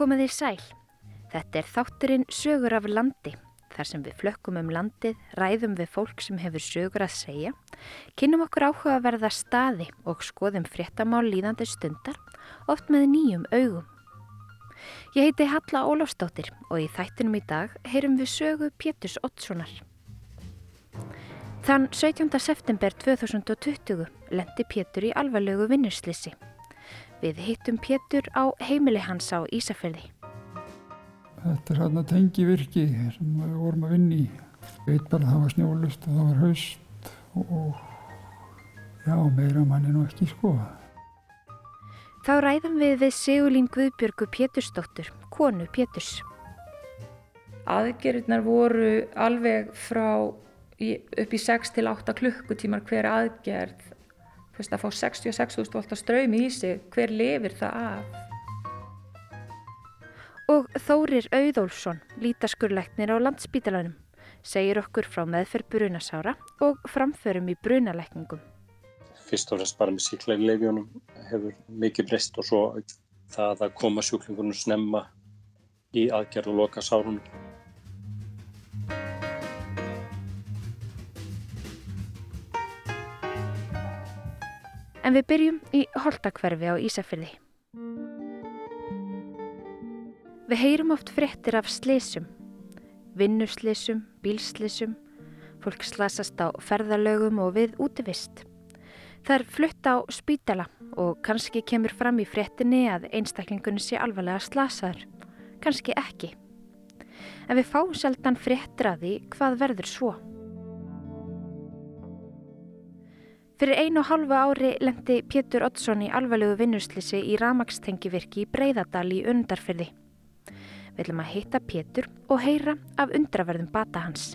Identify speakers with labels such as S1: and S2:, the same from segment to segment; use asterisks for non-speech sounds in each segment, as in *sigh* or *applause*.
S1: Komið í sæl. Þetta er þátturinn Sögur af landi. Þar sem við flökkum um landið, ræðum við fólk sem hefur sögur að segja, kynum okkur áhuga að verða staði og skoðum fréttamál líðandi stundar, oft með nýjum augum. Ég heiti Halla Ólafsdóttir og í þættinum í dag heyrum við sögu Péturs Ottssonar. Þann 17. september 2020 lendi Pétur í alvarlegu vinnuslissi. Við hittum Pétur á heimili hans á Ísafjörði.
S2: Þetta er hérna tengivirki sem við vorum að vinna í. Ég veit bara að það var snjólust og það var haust og já, meira manni nú ekki sko.
S1: Þá ræðum við við Sigurlín Guðbjörgu Pétursdóttur, konu Péturs.
S3: Aðgerðirnar voru alveg frá upp í 6 til 8 klukkutímar hver aðgerð. Fyrst að fá 66.000 volt að ströymi í sig, hver lifir það af?
S1: Og Þórir Auðólfsson, lítaskurleiknir á landsbítalanum, segir okkur frá meðferð brunasára og framförum í brunalækningum.
S4: Fyrst og fremst bara með síklarleifjónum hefur mikið breyst og svo það að koma sjúklingunum snemma í aðgerð og loka sárunum.
S1: En við byrjum í Holtakverfi á Ísafyrði. Við heyrum oft fréttir af slísum, vinnuslísum, bílslísum, fólk slasast á ferðalögum og við útivist. Það er flutt á spítala og kannski kemur fram í fréttinni að einstaklingunni sé alvarlega slasaður, kannski ekki. En við fáum seldan fréttir að því hvað verður svo. Fyrir einu og halvu ári lendi Pétur Oddsson í alvarlegu vinnuslisi í ramakstengivirki í Breiðadal í undarfyrði. Við ætlum að hitta Pétur og heyra af undraverðum bata hans.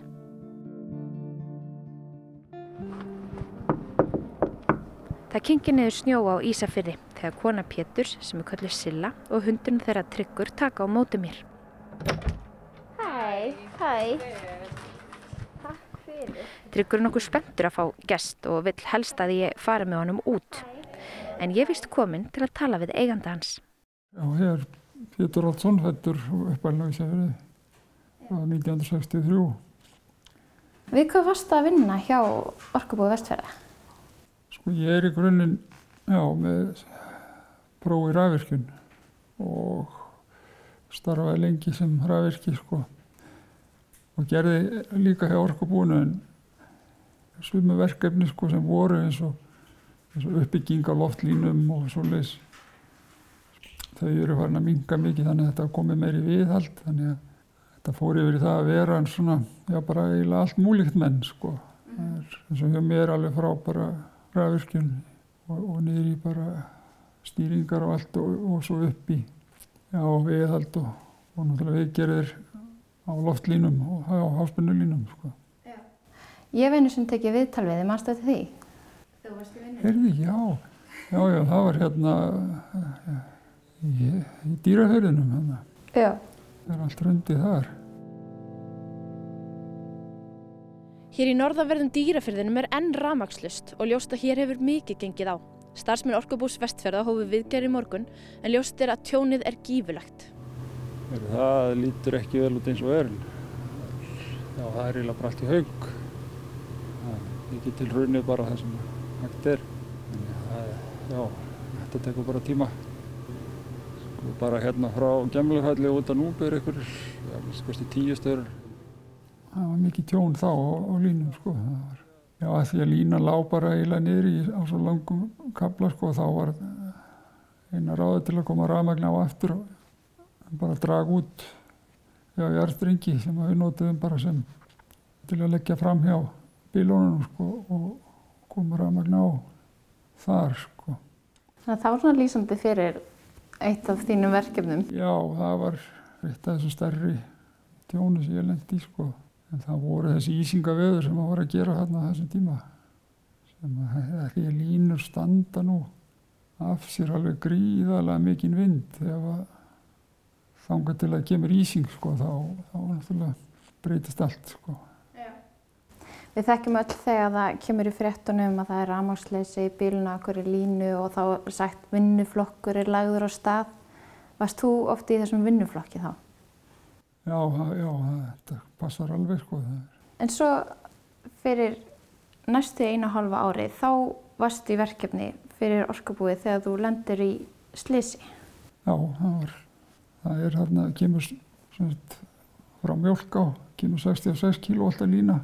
S1: Það kingi niður snjó á Ísafyrði þegar kona Péturs sem er kallið Silla og hundurinn þeirra tryggur taka á móti mér.
S5: Hæ, hæ. Takk fyrir.
S1: Tryggur er nokkuð spenntur að fá gest og vill helst að ég fara með honum út. En ég vist komin til að tala við eiganda hans.
S2: Já, hér er Pétur Olsson, uppalina í Ísafjörði frá 1963.
S5: Við hvað varst að vinna hjá Orkubúi Vestfjörða?
S2: Sko ég er í grunninn, já, með prófi rafvirkjun og starfaði lengi sem rafvirki, sko. Og gerði líka hjá orkubúinu en svömu verkefni, sko, sem voru eins og, eins og uppbygging af loftlínum og svoleiðis. Þau eru farin að minga mikið þannig að þetta komið meiri viðhald, þannig að þetta fór yfir í það að vera en svona, já, bara eiginlega allt múlíkt menn, sko. Það er eins og hjá mér alveg frá bara rafvirkjun og, og niður í bara stýringar og allt og, og svo upp í já, viðhald og, og náttúrulega viðgerðir á loftlínum og á háspennulínum sko.
S5: Ég veinu sem tekið viðtal við þið, mannstu þetta því? Þú varst í vinnu?
S2: Herði, já, já, já, það var hérna í, í dýrahörðinum hérna.
S5: Já.
S2: Það er allt rundið þar.
S6: Hér í norðaverðum dýrafyrðinum er enn ramagslust og ljóst að hér hefur mikið gengið á. Starfsmenn Orkubús vestfjörða hófu viðgerð í morgun en ljóst er að tjónið er gífulegt.
S7: Það lítur ekki vel út eins og er. Já, það er eiginlega bara allt í haug. Ekki til raunir bara það sem hægt er. En já, þetta tekur bara tíma. Sko bara hérna frá gemlufalli út að núbi er ykkur, já, skoðstu tíu stöður.
S2: Það var mikið tjón þá á, línum sko. Það var, já, að því að lína lág bara eiginlega niður í á svo langum kabla sko. Þá var eina ráði til að koma rafmagn á aftur og bara draga út já, jarstringi sem við notuðum bara sem til að leggja fram hjá bílónunum sko og koma rafmagn á þar sko.
S5: Að það var svona lýsandi fyrir eitt af þínum verkefnum.
S2: Já, það var eitt af þessu stærri tjónu sem ég lendi í sko. En það voru þessi ísingaveður sem að voru að gera þarna á þessum tíma. Sem að því að línur standa nú af sér alveg gríðalega mikinn vind þegar þanga til að kemur ísing sko þá, þá náttúrulega breytist allt sko.
S5: Við þekkjum öll þegar það kemur í fréttunum að það er rafmagnsleysi í bíluna okkur í línu og þá er sagt vinnuflokkur er lagður á stað. Varst þú oft í þessum vinnuflokki þá?
S2: Já, já, þetta passar alveg sko.
S5: En svo fyrir næstu eina hálfa ári þá varst í verkefni fyrir orkabúið þegar þú lendir í slisi.
S2: Já, það var, það er hérna, kemur sagt, frá mjölk á, kemur 66 kíló alltaf lína,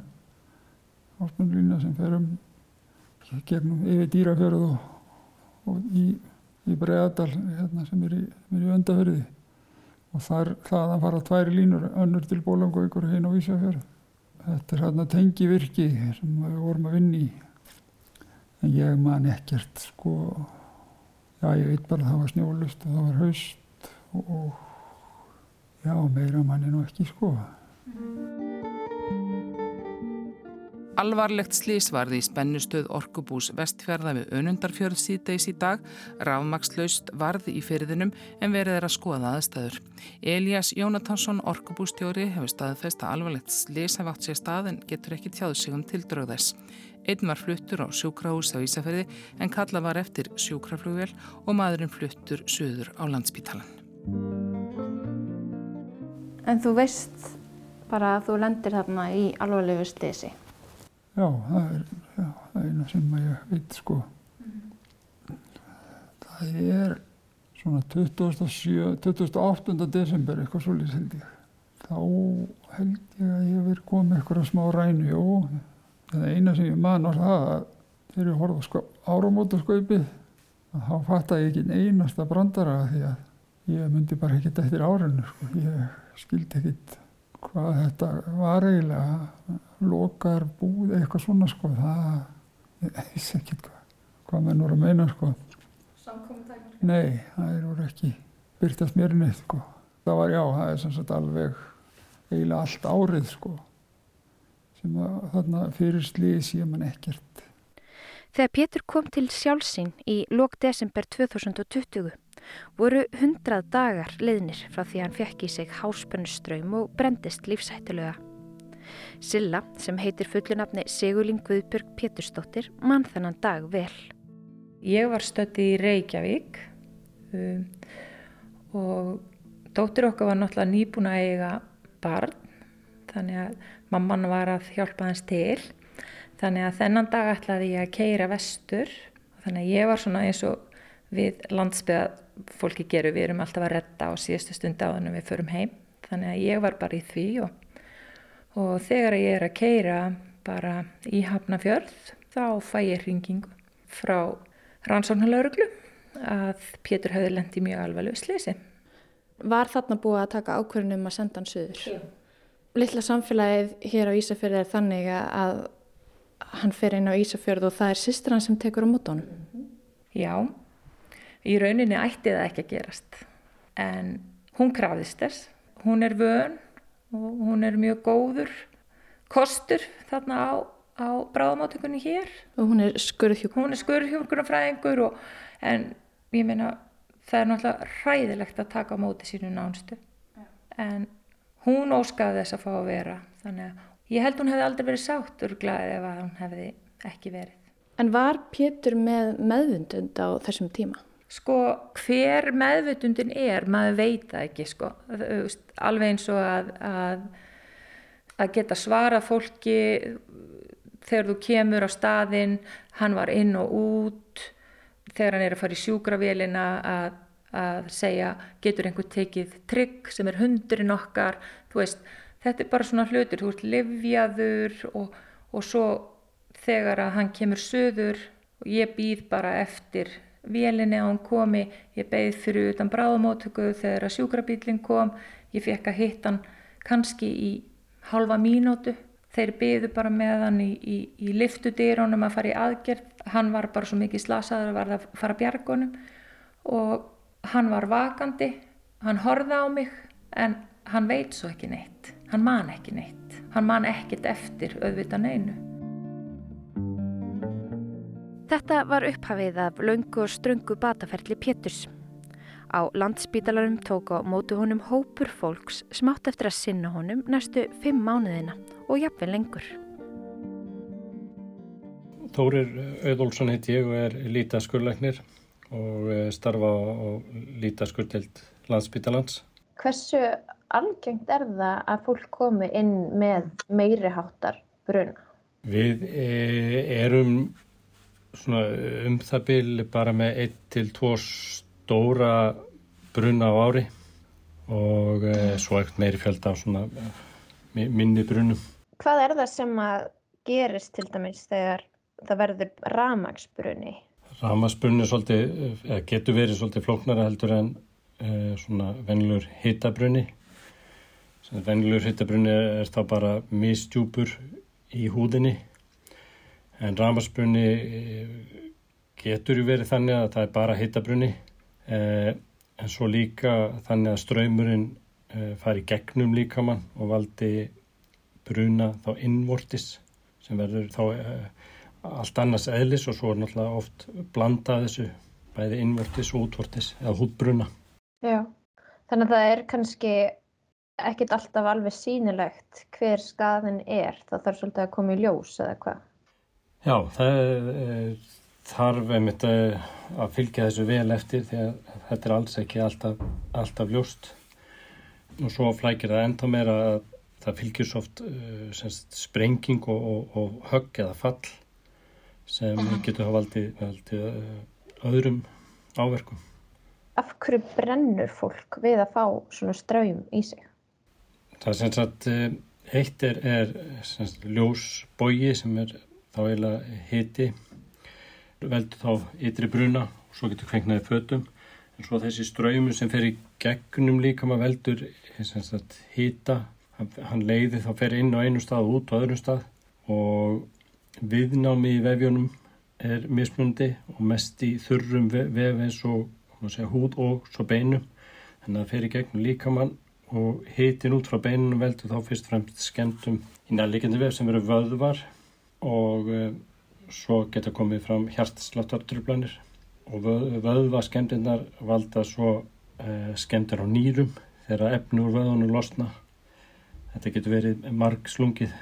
S2: áspunnlína sem fer um gegnum yfir dýrafjörðu og, og í, í Breðadal hérna, sem er í, í öndaferði og þar þaðan fara tværi línur önnur til Bólangaukur og hinn á Ísafjörð. Þetta er hérna tengivirki sem við vorum að vinna í en ég man ekkert sko já ég veit bara að það var snjólust og það var haust og já meira manni nú ekki sko.
S8: Alvarlegt slís varði í spennustöð Orkubús vestfjörða við önundarfjörð síðdeis í dag, rafmakslaust varði í fyrðinum en verið er að skoða aðstæður. Elias Jónatansson, Orkubústjóri, hefur staðfest að alvarlegt slís hafa átt sér stað en getur ekki tjáð sig um tildröðess. Einn var fluttur á sjúkrahús á Ísafjörði en kalla var eftir sjúkraflugvel og maðurinn fluttur söður á landsbítalan.
S5: En þú veist bara að þú lendir þarna í alvarlegu slisi?
S2: Já, það er, já, það er eina sem ég veit sko. Mm. Það er svona 27, 28. desember eitthvað svolítið held ég. Þá held ég að ég verið komið eitthvað smá ræni og það eina sem ég man var það að þegar ég horfði sko, áramótaskaupið þá fatt að ég ekki einasta brandara því að ég myndi bara ekkert eftir árinu sko. Ég skildi ekkert hvað þetta var eiginlega lokar búð eitthvað svona sko það ég veist ekki hvað, hvað menn voru að meina sko
S5: Samkominnstæknar?
S2: Nei, það eru ekki byrtast mér neitt sko það var já, það er sem sagt alveg eiginlega allt árið sko sem að þarna fyrir slís ég man ekkert
S1: Þegar Pétur kom til sjálfsín í lók desember 2020 voru hundrað dagar leiðnir frá því hann fekk í sig háspennuströym og brendist lífsættulega. Silla, sem heitir fullunafni Sigurling Guðbjörg Pétursdóttir, mann þennan dag vel.
S3: Ég var stötti í Reykjavík um, og dóttir okkar var náttúrulega nýbúin að eiga barn, þannig að mamman var að hjálpa hans til. Þannig að þennan dag ætlaði ég að keira vestur, þannig að ég var svona eins og við landsbyða fólki gerum, við erum alltaf að redda á síðustu stund á þannig að við förum heim. Þannig að ég var bara í því og, og þegar ég er að keira bara í Hafnafjörð þá fæ ég hringingu frá rannsóknarlauruglu að Pétur höfði lendi mjög alveg slisi.
S6: Var þarna búið að taka ákverðinum að senda hann söður? Já. Lilla samfélagið hér á Ísafjörði er þannig að hann fer inn á Ísafjörð og það er sýstur hann sem tekur á mótónum.
S3: Já, í rauninni ætti það ekki að gerast en hún krafðist þess hún er vön og hún er mjög góður kostur þarna á, á bráðamáttökunni hér
S6: og hún er skurðhjókunarfræðingur
S3: hún er skurðhjókunarfræðingur en ég meina það er náttúrulega ræðilegt að taka á móti sínu nánstu ja. en hún óskaði þess að fá að vera þannig að ég held hún hefði aldrei verið sátt örglaðið ef hún hefði ekki verið
S6: En var Pétur með meðvundund á þessum tíma?
S3: Sko hver meðvutundin er, maður veit það ekki sko, alveg eins og að, að, að geta svara fólki þegar þú kemur á staðinn, hann var inn og út, þegar hann er að fara í sjúkravélina að, að segja getur einhver tekið trygg sem er hundurinn okkar, veist, þetta er bara svona hlutur, þú ert livjaður og, og svo þegar að hann kemur söður og ég býð bara eftir vélinni á hann komi, ég beigð fyrir utan bráðamótöku þegar að sjúkrabílinn kom, ég fekk að hitta hann kannski í halva mínútu, þeir beigðu bara með hann í, í, í liftudýrónum að fara í aðgerð, hann var bara svo mikið slasaður að verða að fara bjargunum og hann var vakandi, hann horða á mig en hann veit svo ekki neitt, hann man ekki neitt, hann man ekkit eftir auðvitað neinu.
S1: Þetta var upphafið af laungu og ströngu bataferli Péturs. Á landsbítalarum tók á mótu honum hópur fólks smátt eftir að sinna honum næstu fimm mánuðina og jafnveg lengur.
S4: Þórir Auðólfsson heit ég og er lítaskurleiknir og starfa á lítaskurtild landsbytalands.
S5: Hversu algengt er það að fólk komi inn með meiri háttar bruna?
S4: Við e, erum um það byrju bara með 1-2 stóra bruna á ári og e, svo ekkert meiri fjölda á svona minni brunum.
S5: Hvað er það sem að gerist til dæmis þegar það verður ramagsbrunni?
S4: Ramagsbrunni getur verið svolítið flóknara heldur en e, svona venlur hittabrunni. Venlur hittabrunni er þá bara mistjúpur í húðinni en ramagsbrunni getur verið þannig að það er bara hittabrunni eh, en svo líka þannig að ströymurinn eh, fari gegnum líkamann og valdi bruna þá innvortis sem verður þá eh, allt annars eðlis og svo er náttúrulega oft blandað þessu bæði innvortis og útvortis eða hútbruna.
S5: Já, þannig að það er kannski ekkit alltaf alveg sínilegt hver skaðin er, það þarf svolítið að koma í ljós eða hvað?
S4: Já, það er, þarf einmitt að fylgja þessu vel eftir því að þetta er alls ekki alltaf, alltaf ljóst og svo flækir það enda meira að það fylgjur svo oft semst, sprenging og, og, og högg eða fall sem getur hafa valdið, valdið öðrum áverkum.
S5: Af hverju brennur fólk við að fá svona ströym í sig?
S4: Það er sem sagt, eitt er, er sagt, ljósbógi sem er þá eiginlega hiti, veldur þá ytri bruna og svo getur kvenknaði fötum. En svo þessi ströymu sem fer í gegnum líka maður veldur hita, hann, leiði þá fer inn á einu stað og út á öðrum stað og viðnámi í vefjónum er mismundi og mest í þurrum vef eins og segja, húð og svo beinum. Þannig að það fer í gegnum líkamann og hitin út frá beinunum veldur þá fyrst fremst skemmtum í nærleikandi vef sem eru vöðvar og uh, svo geta komið fram hjartsláttartrublanir og vöð, vöðva skemmtinnar valda svo uh, skemmtir á nýrum þegar efni úr vöðunum losna. Þetta getur verið marg slungið.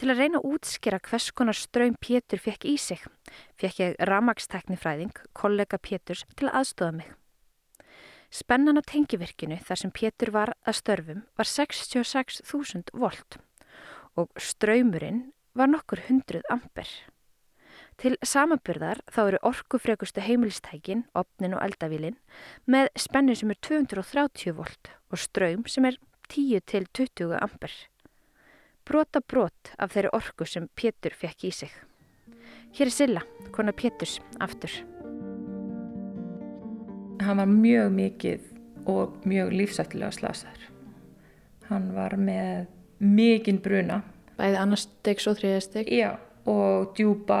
S1: Til að reyna að útskýra hvers konar ströym Pétur fekk í sig, fekk ég ramagsteknifræðing, kollega Péturs, til að aðstofa mig. Spennan á tengivirkinu þar sem Pétur var að störfum var 66.000 volt og ströymurinn var nokkur hundruð amper. Til samaburðar þá eru orkufrekustu heimilistækin, opnin og eldavílin, með spennu sem er 230 volt og ströym sem er 10 til 20 amper. Brota brot af þeirri orku sem Pétur fekk í sig. Hér er Silla, konar Péturs, aftur.
S3: Hann var mjög mikið og mjög lífsættilega slasaður. Hann var með mikinn bruna.
S6: Bæði annars stegs og þriðja steg?
S3: Já, og djúpa,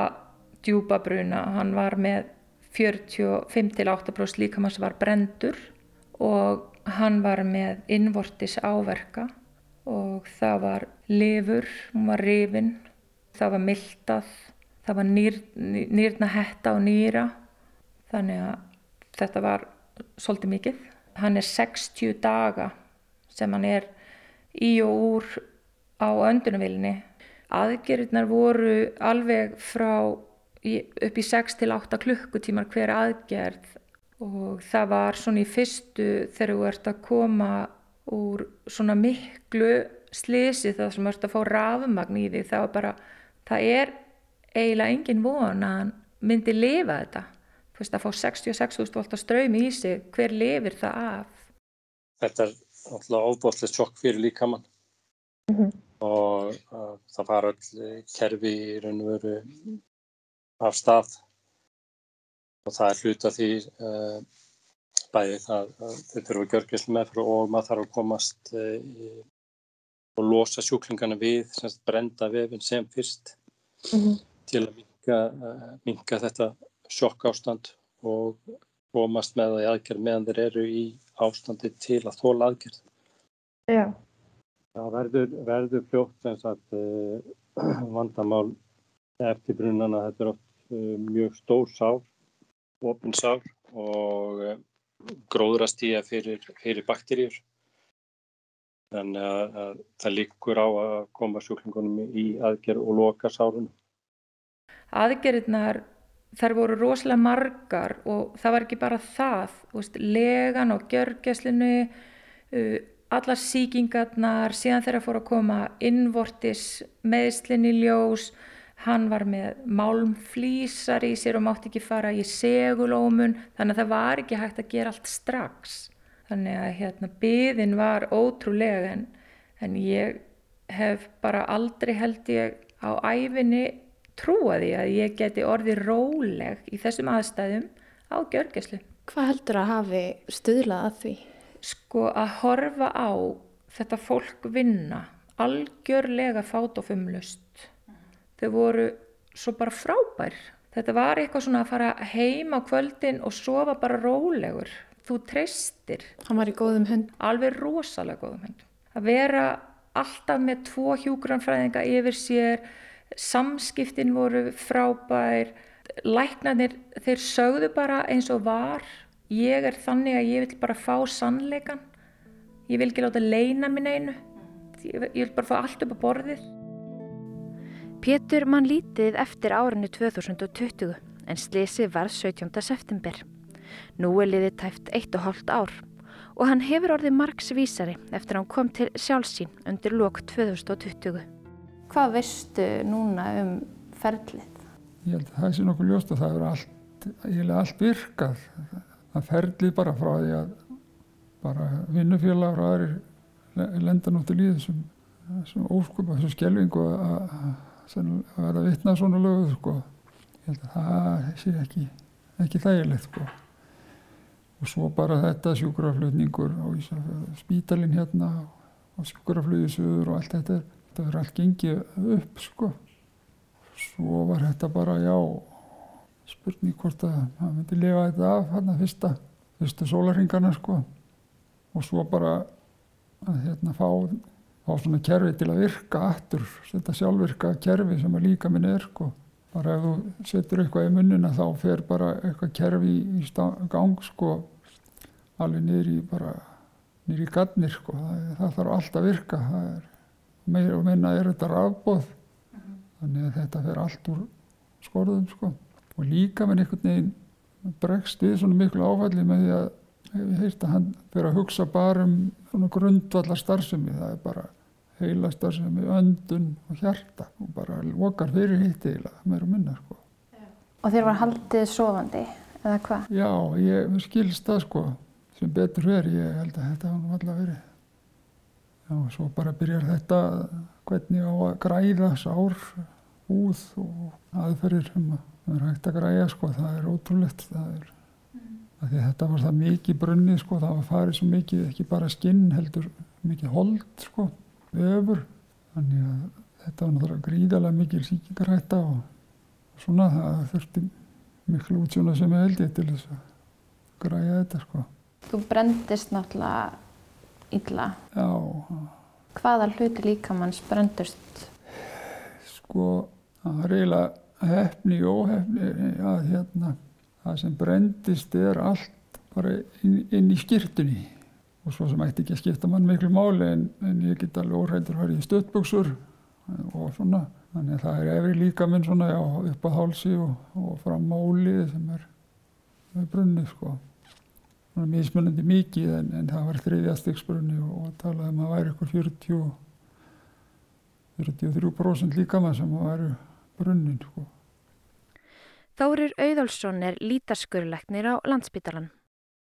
S3: djúpa bruna. Hann var með 45-8% líkamann sem var brendur og hann var með innvortis áverka og það var lifur, hún var rifin, það var mildað, það var nýr, nýrna hetta og nýra. Þannig að þetta var svolítið mikið. Hann er 60 daga sem hann er í og úr á öndunumvilni. Aðgerðnar voru alveg frá upp í 6-8 klukkutímar hver aðgerð og það var svona í fyrstu þegar þú ert að koma úr svona miklu slisi það sem ert að fá rafumagn í því það var bara, það er eiginlega engin von að hann myndi lifa þetta þú veist að fá 66.000 volt að ströymi í sig hver lifir það af
S4: Þetta er alltaf ofbóðslega sjokk fyrir líkamann mm -hmm. Og uh, það fara all kerfi í raun og veru af stað og það er hluta því uh, bæði það að þau þurfa að gjörgjast með og maður þarf að komast uh, og losa sjúklingana við semst brenda vefin sem fyrst mm -hmm. til að minka, minka þetta sjokk ástand og komast með það í aðgerð meðan þeir eru í ástandi til að þóla aðgerð.
S5: Já.
S4: Það verður, verður fljótt sem sagt *clears throat* vandamál eftir brunana. Þetta er oft mjög stór sár, ofin sár og gróðrastíja fyrir, fyrir bakterjur. Þannig að, að það líkur á að koma sjúklingunum í aðgerð og loka sárunum.
S3: Aðgerðnar þær voru rosalega margar og það var ekki bara það, veist, legan og gjörgæslinu, allar síkingarnar, síðan þeirra fór að koma innvortis meðslinn í ljós, hann var með málmflýsar í sér og mátti ekki fara í segulómun, þannig að það var ekki hægt að gera allt strax. Þannig að hérna, byðin var ótrúlega en, en ég hef bara aldrei held ég á æfinni trúa því að ég geti orðið róleg í þessum aðstæðum á gjörgæslu.
S6: Hvað heldur að hafi stuðlað að því?
S3: Sko að horfa á þetta fólk vinna algjörlega fátofumlust. Þau voru svo bara frábær. Þetta var eitthvað svona að fara heim á kvöldin og sofa bara rólegur. Þú treystir.
S6: Hann var í góðum hönd.
S3: Alveg rosalega góðum hönd. Að vera alltaf með tvo hjúgrannfræðinga yfir sér, samskiptin voru frábær, læknarnir þeir sögðu bara eins og var, ég er þannig að ég vil bara fá sannleikan, ég vil ekki láta leina minn einu, ég vil bara fá allt upp á borðið.
S1: Pétur mann lítið eftir árinu 2020 en slisi varð 17. september. Nú er liðið tæft 1,5 ár og hann hefur orðið margsvísari eftir að hann kom til sjálfsín undir lok 2020.
S5: Hvað veistu núna um ferlið?
S2: Ég held að það sé nokkuð ljóst og það er allt, eiginlega allt virkað. Það ferlið bara frá því að bara vinnufélagur og aðri lenda náttúrulega í þessum, þessum óskupa, þessum skjelvingu að, að vera vittnað svona löguð sko. Ég held að það sé ekki, ekki þægilegt sko. Og svo bara þetta sjúkraflutningur á spítalinn hérna og sjúkraflutið söður og allt þetta, þetta verður allt gengið upp sko. Svo var þetta bara, já, spurning hvort að maður myndi lifa þetta af hérna fyrsta, fyrsta sólarhingarna sko. Og svo bara að hérna fá, fá svona kerfi til að virka aftur, þetta sjálfvirka kerfi sem að líka minn er sko. Bara ef þú setur eitthvað í munnina þá fer bara eitthvað kerfi í gang sko alveg niður í bara niður í gatnir sko. Það, það þarf allt að virka. Það er meira og minna er þetta rafbóð. -hmm. Þannig að þetta fer allt úr skorðum sko. Og líka með einhvern veginn bregst við svona miklu áfalli með því að ég heirt að hann fyrir að hugsa bara um svona grundvallar starfsemi. Það er bara heila starfsemi, öndun og hjarta og bara lokar fyrir hitt eða meira og minna sko.
S5: Og þeir var haldið sofandi eða hvað?
S2: Já, ég skilst það sko sem betur verið, ég held að þetta var alltaf verið. Já, og svo bara byrjar þetta hvernig á að græða sár, húð og aðferðir sem að er hægt að græða, sko, það er ótrúlegt. Það er, mm. þetta var það mikið brunni, sko, það var farið svo mikið, ekki bara skinn heldur, mikið hold, sko, öfur. Þannig að þetta var náttúrulega gríðarlega mikið síkingarætta og svona það þurfti miklu útsjóna sem ég held ég til þess að græða þetta, sko.
S5: Þú brendist náttúrulega illa.
S2: Já.
S5: Hvaða hluti líkamanns brendust?
S2: Sko, það er eiginlega hefni og óhefni að hérna, það sem brendist er allt bara inn, inn í skýrtunni. Og svo sem ætti ekki að skipta mann miklu máli en, en ég get alveg óhættur að vera í stöttböksur og svona. Þannig að það er efri líkaminn svona já, upp á hálsi og, og fram málið sem er, er brunnið sko mismunandi mikið en, en það var þriðjastegsbrunni og, og talaði um að það væri eitthvað 40 43% líka maður sem væri brunnin sko.
S1: Þórir Auðálsson er lítaskurleiknir á landsbytalan.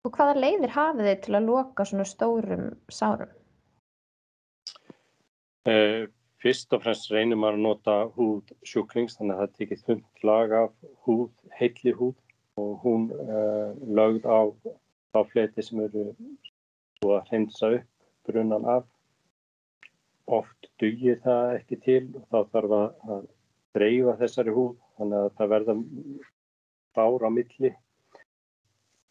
S5: Og hvaða leiðir hafið þið til að loka svona stórum sárum?
S4: Eh, fyrst og fremst reynir maður að nota húð sjúklings þannig að það tekið þund lag af húð, heilli húð og hún eh, lögð á þá fleti sem eru svo að hreinsa upp brunan af. Oft dugir það ekki til og þá þarf að dreifa þessari húð þannig að það verða bár á milli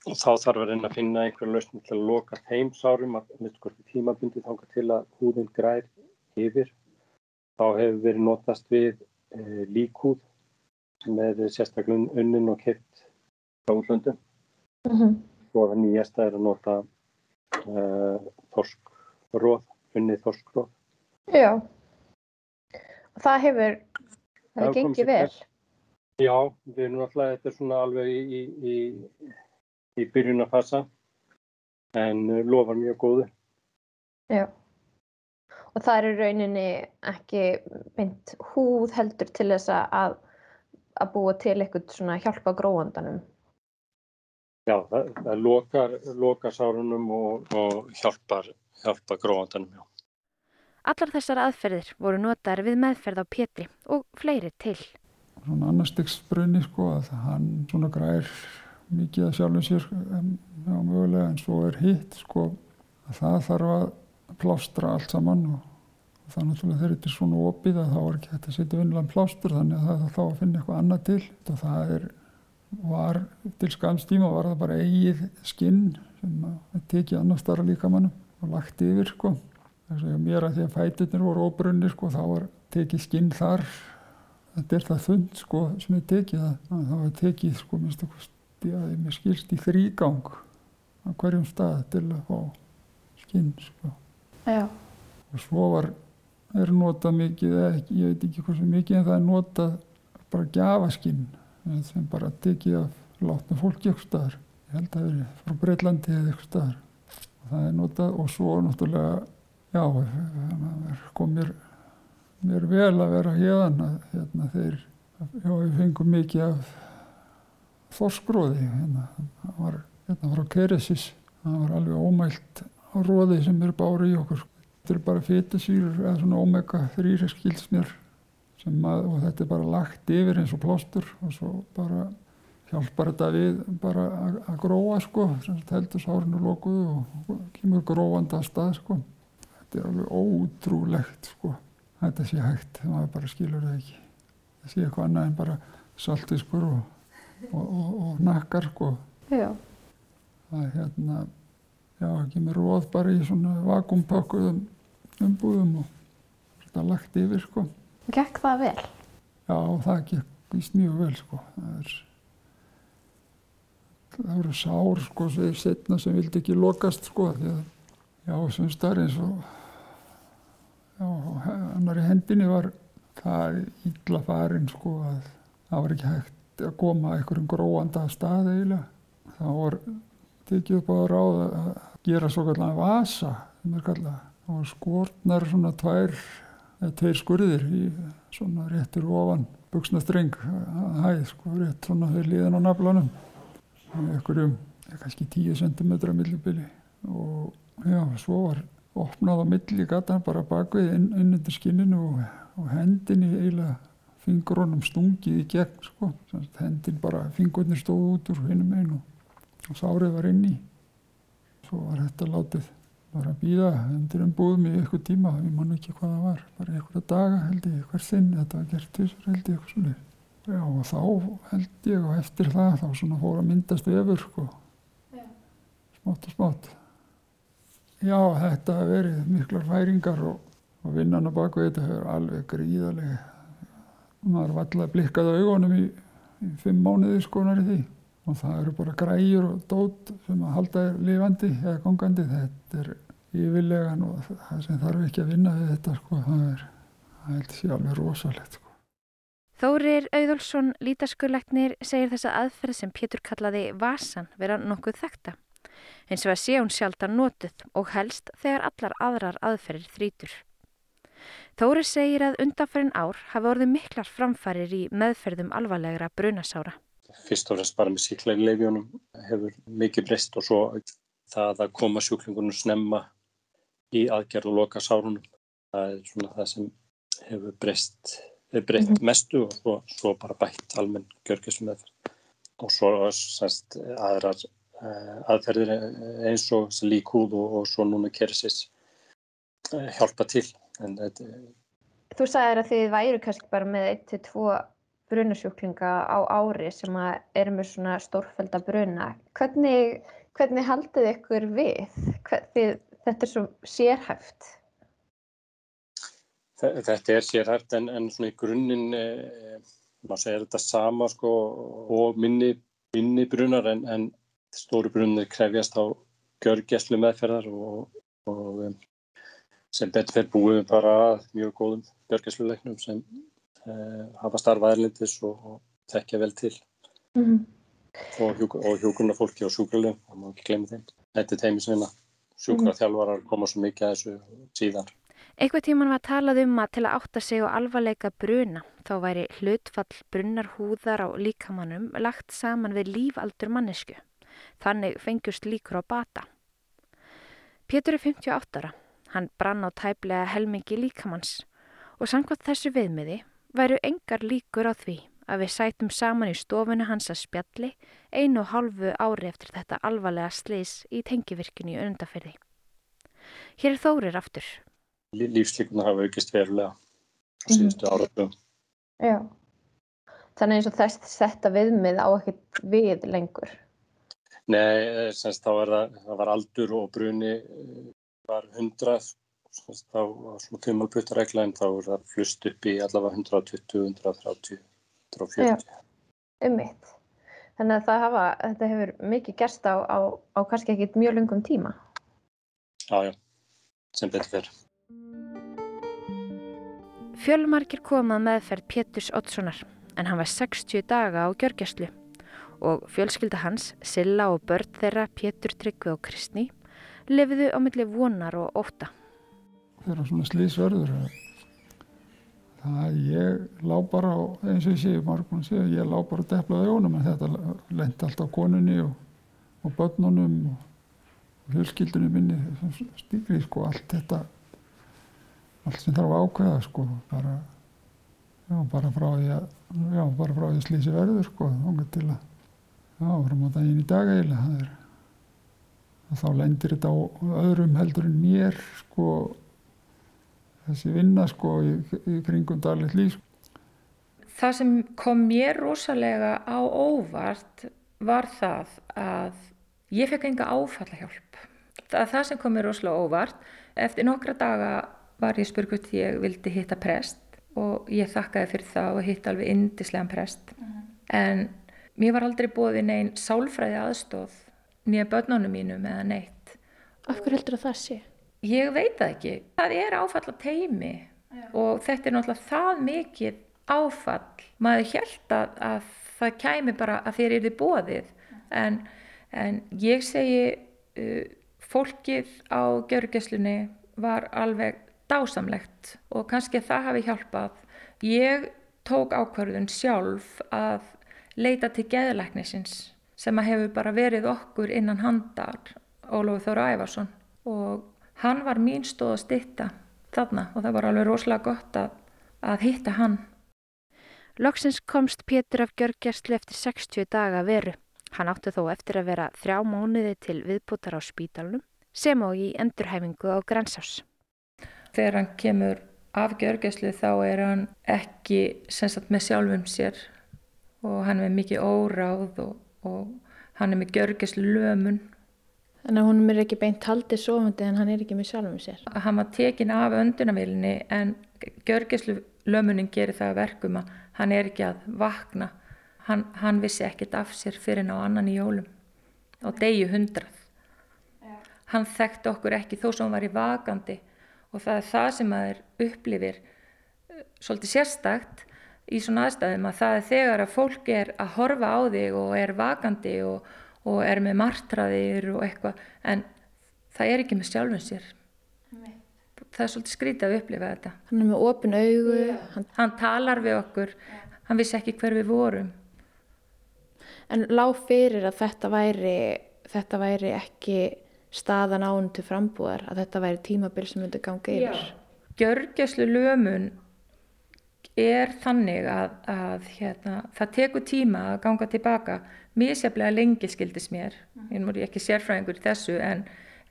S4: og þá þarf að reyna að finna einhverja lausning til að loka þeim sárum að minnst tímabundi þángar til að húðin grær yfir. Þá hefur verið notast við e, líkhúð sem er sérstaklega unnin og keitt á útlöndum. Mm -hmm og það nýjasta er að nota uh, þorskróð, unnið þorskróð.
S5: Já, það hefur, það hefur gengið vel.
S4: Já, við erum alltaf, þetta er svona alveg í, í, í, í byrjunarfasa en lofar mjög góðu.
S5: Já. Og það er í rauninni ekki mynd húð heldur til þess að, að búa til eitthvað svona hjálpa gróandanum.
S4: Já, það, það lokar, lokar sárunum og, og hjálpar, hjálpar gróandanum, já.
S1: Allar þessar aðferðir voru notaðar við meðferð á Pétri og fleiri til.
S2: Svona annarstegsbrunni sko að hann svona græir mikið að sjálfum sér já, mögulega en svo er hitt sko að það þarf að plástra allt saman og, það er náttúrulega þegar þetta er svona opið að þá er ekki hægt að setja vinnilega plástur þannig að það er þá að finna eitthvað annað til og það er, var til skamstíma var það bara eigið skinn sem að tekið annar starra líkamannum og lagt yfir sko mér að því að fæturnir voru óbrunni sko þá var tekið skinn þar. Þetta er það þund sko sem er tekið það var tekið sko mér skilst í þrýgang á hverjum stað til að fá skinn sko.
S5: Já.
S2: og svo var er notað mikið, ég veit ekki sem mikið en það er notað bara gafaskinn sem bara tekið af látna fólki eitthvað staðar. Ég held að það er frá Breitlandi eða eitthvað staðar. Og það er notað og svo náttúrulega já, kom mér, mér vel að vera hérna, hérna þeir, já, við fengum mikið af þorskróði, hérna, það var hérna frá Keresis, það var alveg ómælt róði sem er bári í okkur. Þetta er bara fétasýrur eða svona omega-3 skilst mér að, og þetta er bara lagt yfir eins og plástur og svo bara hjálpar þetta við bara að gróa sko, heldur sárinu lókuðu og kemur gróandi að stað sko þetta er alveg ótrúlegt sko. Þetta sé hægt, maður bara skilur það ekki. Það sé eitthvað annað en bara saltiskur og, og, og, og nakkar sko.
S5: Já.
S2: það er hérna já, ekki með róð bara í svona vakumpakkuðum umbúðum og þetta lagt yfir sko.
S5: Gekk það vel?
S2: Já, það gekk vist mjög vel sko. Það er það voru sár sko setna sem vildi ekki lokast sko því að já, sem starf eins og annari hendinni var það ítla farin sko að það var ekki hægt að koma einhverjum gróanda stað eiginlega. Þá var tekið upp á ráð að gera svo kallan vasa og skortnar svona tvær eða tveir skurðir í svona réttur ofan buksnastreng að hæð sko rétt svona þegar liðan á naflanum. Einhverjum kannski 10 cm millibili. Og já, svo var opnað á milli gatan bara bakvið inn, inn undir skinninu og, og hendinni eiginlega fingrónum stungið í gegn sko. hendin bara, fingurnir stóð út úr hinnum einu og sárið var inni. Svo var þetta látið bara að býða undir um búðum í eitthvað tíma við mann ekki hvað það var bara eitthvað daga held ég, hver sinn þetta var gert þessar held ég eitthvað svona já og þá held ég og eftir það þá svona fór að myndast öfur sko. Smátt og smátt Já, þetta hefur verið miklar færingar og, og vinnan á baku þetta hefur alveg gríðarlega. Maður var alltaf blikkað á augunum í, í fimm mánuði skonar í því og það eru bara græjur og dót sem að halda þér lifandi eða gongandi. Þetta er yfirlegan og það sem þarf ekki að vinna við þetta sko, það er, það held sér alveg rosalegt sko.
S1: Þórir Auðolsson lítaskulegnir segir þessa aðferð sem Pétur kallaði vasan vera nokkuð þekta. Eins og að sé hún sjaldan notuð og helst þegar allar aðrar aðferðir þrítur. Þóri segir að undanferðin ár hafi orðið miklar framfærir í meðferðum alvarlegra brunasára.
S4: Fyrst og fremst bara með síklarleifjónum hefur mikið breyst og svo það að koma sjúklingunum snemma í aðgerð og loka sárunum. Það er svona það sem hefur breyst, hefur breytt mm -hmm. mestu og svo, svo bara bætt almenn gjörgjusmeðferð. Og svo sérst aðrar aðferðir eins og líkúð og, og svo núna kersis eh, hjálpa til. En,
S5: Þú sagðir að þið væru kannski bara með 1-2 brunasjúklinga á ári sem eru með svona stórfælda bruna. Hvernig, hvernig haldið ykkur við? Hvernig, þetta er svo sérhæft.
S4: Þetta er sérhæft en, en svona í grunninn eh, maður segir þetta sama sko, og minni, minni brunar en, en stóru brunnir krefjast á gjörgæslu meðferðar og, og um, sem betur fyrir búið bara mjög góðum gjörgæsluleiknum sem uh, hafa starfað erlendis og, og þekkja vel til
S5: Mm -hmm.
S4: og, hjúk, og hjúkurna fólki og sjúkralum, það má ekki glemja þeim. Þetta er teimisvinna. Sjúkraþjálfarar koma svo mikið að þessu síðan.
S1: Eitthvað tíman var talað um að til að átta sig og alvarleika bruna þá væri hlutfall brunnarhúðar á líkamannum lagt saman við lífaldur mannesku. Þannig fengjust líkur á bata. Pétur er 58 ára. Hann brann á tæplega helmingi líkamanns og samkvæmt þessu viðmiði væru engar líkur á því að við sætum saman í stofinu hans að spjalli einu og hálfu ári eftir þetta alvarlega slis í tengivirkinu í öndaferði. Hér er Þórir aftur.
S4: Lífslíkunar hafa aukist verulega á síðustu mm -hmm. áratum.
S5: Já, þannig eins og þess þetta viðmið á ekkert við lengur.
S4: Nei, semst þá er það, það var aldur og bruni var 100, semst þá var svona tjumalputtaregla en þá er það flust upp í allavega 120, 130. 140.
S5: Um mitt. Þannig að það hafa, þetta hefur mikið gerst á, á, á kannski ekkit mjög lungum tíma.
S4: Já, já, sem betur fyrir.
S1: Fjölmarkir komað meðferð Péturs Oddssonar en hann var 60 daga á gjörgjastlu og fjölskylda hans, Silla og börn þeirra Pétur Tryggvi og Kristni lifiðu á milli vonar og óta.
S2: Þeirra svona slísverður það ég lá bara á, eins og ég sé margum sé, ég lá bara að deplaði jónum en þetta lendi alltaf konunni og, og börnunum og, fjölskyldunum minni stýri sko allt þetta allt sem þarf að ákveða sko bara já bara frá því að já bara frá því að slísi verður sko þá til að já fram á daginn í dag eiginlega það er og þá lendir þetta á öðrum heldur en mér sko þessi vinna sko í, í kringum dagleitt líf.
S3: Það sem kom mér rosalega á óvart var það að ég fekk enga áfallahjálp. Það það sem kom mér rosalega óvart. Eftir nokkra daga var ég spurgut því ég vildi hitta prest og ég þakkaði fyrir það og hitta alveg indislegan prest. Mm -hmm. En mér var aldrei bóðið neinn sálfræði aðstóð nýja börnunum mínum eða neitt.
S6: Af hverju heldur það sé?
S3: Ég veit það ekki. Það er áfall að teimi Já. og þetta er náttúrulega það mikið áfall. Maður held að, að það kæmi bara að þér eru bóðið en, en ég segi uh, fólkið á gjörgæslunni var alveg dásamlegt og kannski það hafi hjálpað. Ég tók ákvarðun sjálf að leita til geðlæknisins sem að hefur bara verið okkur innan handar Ólafur Þóra Ævarsson og hann var mín stóð að stitta þarna og það var alveg rosalega gott að, að hitta hann.
S1: Loksins komst Pétur af Gjörgjastlu eftir 60 daga veru. Hann átti þó eftir að vera þrjá mánuði til viðbútar á spítalunum sem og í endurhæfingu á Grænsás.
S3: Þegar hann kemur af Gjörgjastlu þá er hann ekki sagt, með sjálfum sér og hann er mikið óráð og, og hann er með Gjörgjastlu lömun
S6: Þannig að hún er ekki beint haldið sofandi en hann er ekki með sjálfum sér.
S3: Hann var tekin af öndunavílinni en Gjörgeslu lömunin gerir það verkum að hann er ekki að vakna. Hann, hann vissi ekkert af sér fyrir ná annan í jólum og degi hundrað. Ja. Hann þekkti okkur ekki þó sem hann var í vakandi og það er það sem maður upplifir eh, svolítið sérstakt í svona aðstæðum að það er þegar að fólk er að horfa á þig og er vakandi og og er með martraðir og eitthvað en það er ekki með sjálfum sér Nei. það er svolítið skrítið að upplifa þetta
S6: hann er með ofin augu
S3: yeah. hann, hann talar við okkur yeah. hann vissi ekki hver við vorum
S6: en lág fyrir að þetta væri þetta væri ekki staðan án til frambúðar að þetta væri tímabil sem myndi ganga yfir
S3: Gjörgjæslu lömun er þannig að, að hérna, það tekur tíma að ganga tilbaka mísjaflega lengi skildis mér mhm. ég er ekki sérfræðingur í þessu en,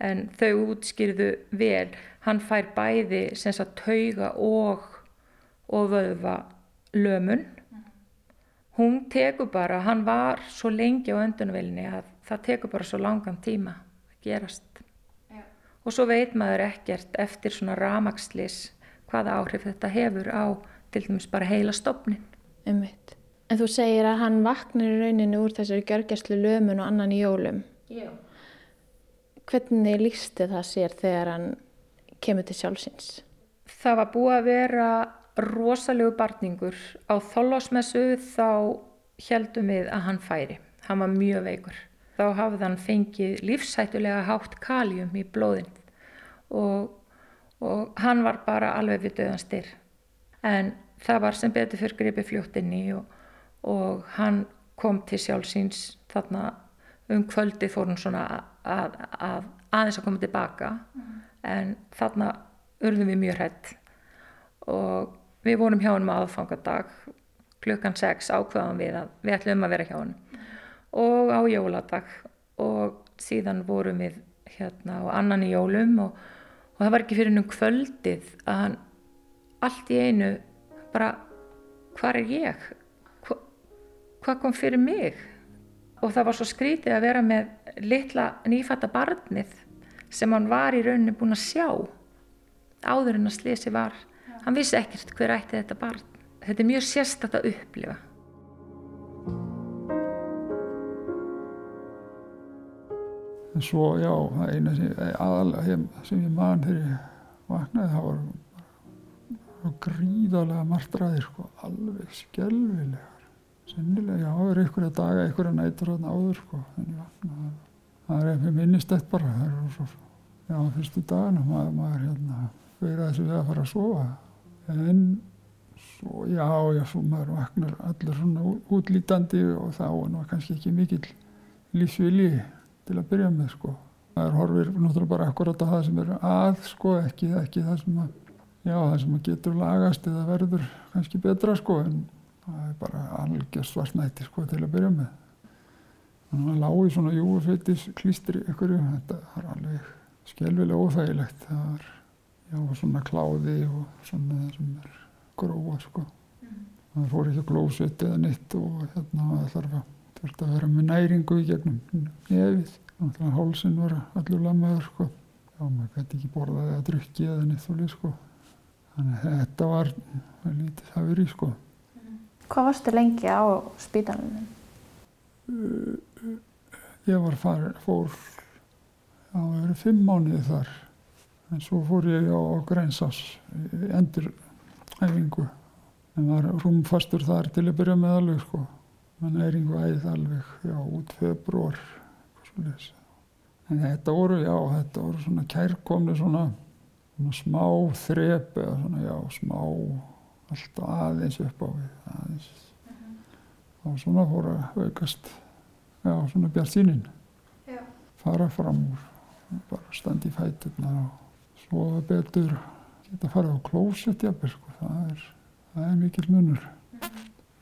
S3: en þau útskýrðu vel hann fær bæði að tauga og og vöðva lömun mhm. hún tekur bara hann var svo lengi á öndunvelinni að það tekur bara svo langan tíma að gerast Já. og svo veit maður ekkert eftir svona ramagslis hvaða áhrif þetta hefur á til dæmis bara heila stopnin.
S6: Umvitt. En þú segir að hann vaknar í rauninu úr þessari gjörgjastlu lömun og annan í jólum.
S3: Já.
S6: Hvernig lísti það sér þegar hann kemur til sjálfsins?
S3: Það var búið að vera rosalegu barningur. Á þólásmessu þá heldum við að hann færi. Hann var mjög veikur. Þá hafði hann fengið lífsættulega hátt kaljum í blóðin og, og hann var bara alveg við döðan styr. En það var sem betur fyrir gripi fljóttinni og, og hann kom til sjálfsins þarna um kvöldi fór hann svona að, að aðeins að koma tilbaka. Mm. en þarna urðum við mjög hrætt og við vorum hjá hann með aðfangadag klukkan 6 ákveðan við að við ætlum að vera hjá hann og á jóladag og síðan vorum við hérna á annan í jólum og, og það var ekki fyrir hennum kvöldið að hann allt í einu bara hvað er ég? Hva, hvað kom fyrir mig? Og það var svo skrítið að vera með litla nýfætta barnið sem hann var í rauninu búin að sjá áður en að slisi var. Hann vissi ekkert hver ætti þetta barn. Þetta er mjög sérstatt að upplifa.
S2: En svo, já, það eina sem, aðalega sem ég man þegar ég vaknaði, það var gríðarlega margtræðir, sko, alveg skjálfilegar. Sennilega, já, er einhverja daga, einhverja nætur þarna áður, sko, ég vaknaði. Það er eftir minnistett bara, það er svo, já, fyrstu dagina, maður, maður, hérna, verið þessu við að fara að sofa. En svo, já, já, svo maður vaknar allir svona útlítandi og þá er nú kannski ekki mikill lífsvilji til að byrja með sko. Það er horfir náttúrulega bara akkurat að það sem er að sko, ekki, ekki það sem að, já, það sem getur lagast eða verður kannski betra sko, en það er bara algjör svartnætti sko til að byrja með. Þannig að maður lág í svona júfettis klístri ykkurju, þetta er alveg skjálfilega óþægilegt. Það er, já, svona kláði og svona það sem er gróa sko. Það fór ekki að glósut eða neitt og hérna það þarf að Það þurfti að vera með næringu í gegnum nefið. Þannig að hálsinn var allur lammaður sko. Já, maður gæti ekki borðaði að drukki eða neitt þúlið sko. Þannig að þetta var lítið það verið sko.
S5: Hvað varstu lengi á spítanunum?
S2: Ég var far, fór, það verið fimm mánuði þar. En svo fór ég á Grænsás endur æfingu. En var rúmfastur þar til að byrja með alveg sko með næringu æðið alveg, já, út februar, svoleiðis. En þetta voru, já, þetta voru svona kærkomni svona smá þrep eða svona, já, smá, alltaf aðeins upp á við, aðeins. Uh -huh. Og svona fór að aukast, já, svona bjart síninn. Já. Fara fram úr, bara standi í fæturna og svo betur geta farið á klósett, jafnveg, sko, það er, það er mikil munur. Uh -huh.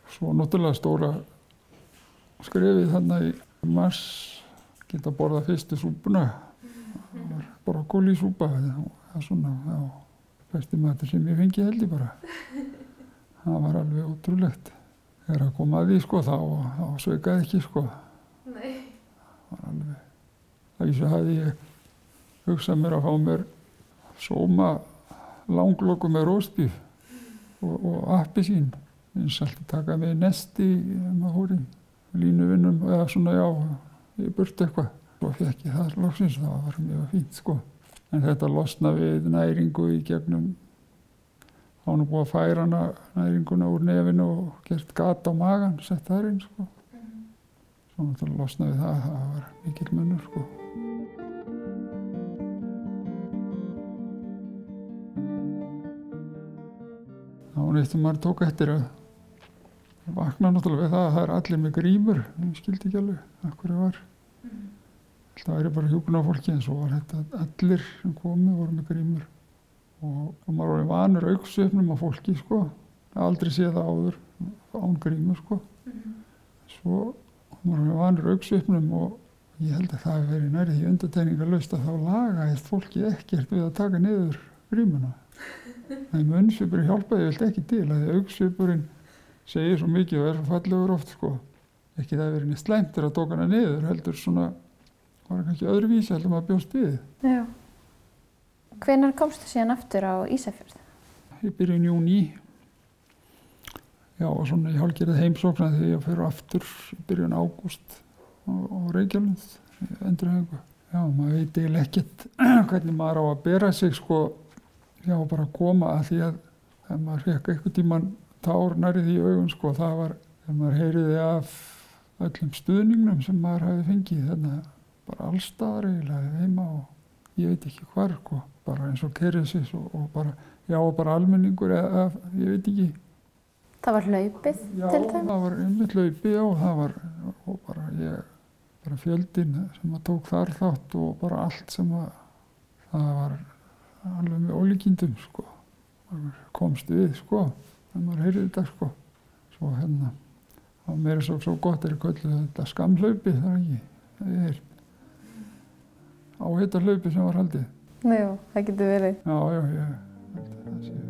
S2: Svo náttúrulega stóra skrifið þannig í mars geta borðað fyrstu súpuna brokkólísúpa það er svona já, besti matur sem ég fengi held ég bara *laughs* það var alveg ótrúlegt þegar að koma að því sko þá, þá sveikaði ekki sko Nei. það var alveg það vísu hafði ég hugsað mér að fá mér sóma langlokku með róstbíf og, og appi sín eins alltaf taka með nesti maður hóri línuvinnum eða svona já, ég burti eitthvað. Svo fekk ég það loksins, það var mjög fínt sko. En þetta losna við næringu í gegnum, hann er búið að færa hana næringuna úr nefinu og gert gata á magan, sett það inn sko. Svo náttúrulega losna við það, það var mikil munur sko. Þá sem maður tók eftir að vakna náttúrulega við það að það er allir með grímur ég skildi ekki alveg af hverju var mm. Það væri bara hjúpun á fólki en svo var þetta. Allir sem komi voru með grímur. Og, maður var vanur auksöfnum á fólki sko. Aldrei séð það áður án grímur sko. Mm. svo maður var vanur auksöfnum og ég held að það hefði verið nærið í undateiningarlaust að þá lagaðist fólki ekkert við að taka niður grímuna. *laughs* Það er munnsvipur hjálpaði vel ekki til að því auksvipurinn segir svo mikið og er svo fallegur oft sko. Ekki það að vera neitt slæmt er að tóka hana niður heldur svona, var kannski öðruvísi heldur maður bjóst við.
S5: Já. Hvenar komstu síðan aftur á Ísafjörð?
S2: Ég byrju í júni. Já og svona ég hálfgerði heimsókna þegar ég fyrir aftur byrjun ágúst á, Reykjavíð, endurhengu. Já, maður veit eiginlega ekkert *clears throat* hvernig maður á að bera sig sko, já bara að koma að því að þegar maður fekk eitthvað tíman tár nærið í augun sko, það var þegar maður heyriði af öllum stuðningnum sem maður hafi fengið þarna bara allstaðar eiginlega heima og ég veit ekki hvar sko, bara eins og kerið og, og bara, já bara almenningur eða ég veit ekki
S6: Það var hlaupið
S2: já,
S6: til þeim?
S2: Já, það var einmitt hlaupið og það var og bara ég, bara fjöldin sem að tók þar þátt og bara allt sem að það var alveg með ólíkindum sko komst við sko þegar maður heyrði þetta sko svo hérna það var meira svo, svo gott er í köllu þetta skamhlaupi það er ekki það er áheita hlaupi sem var haldið
S6: Já, það getur verið
S2: Já, já, ég held að það sé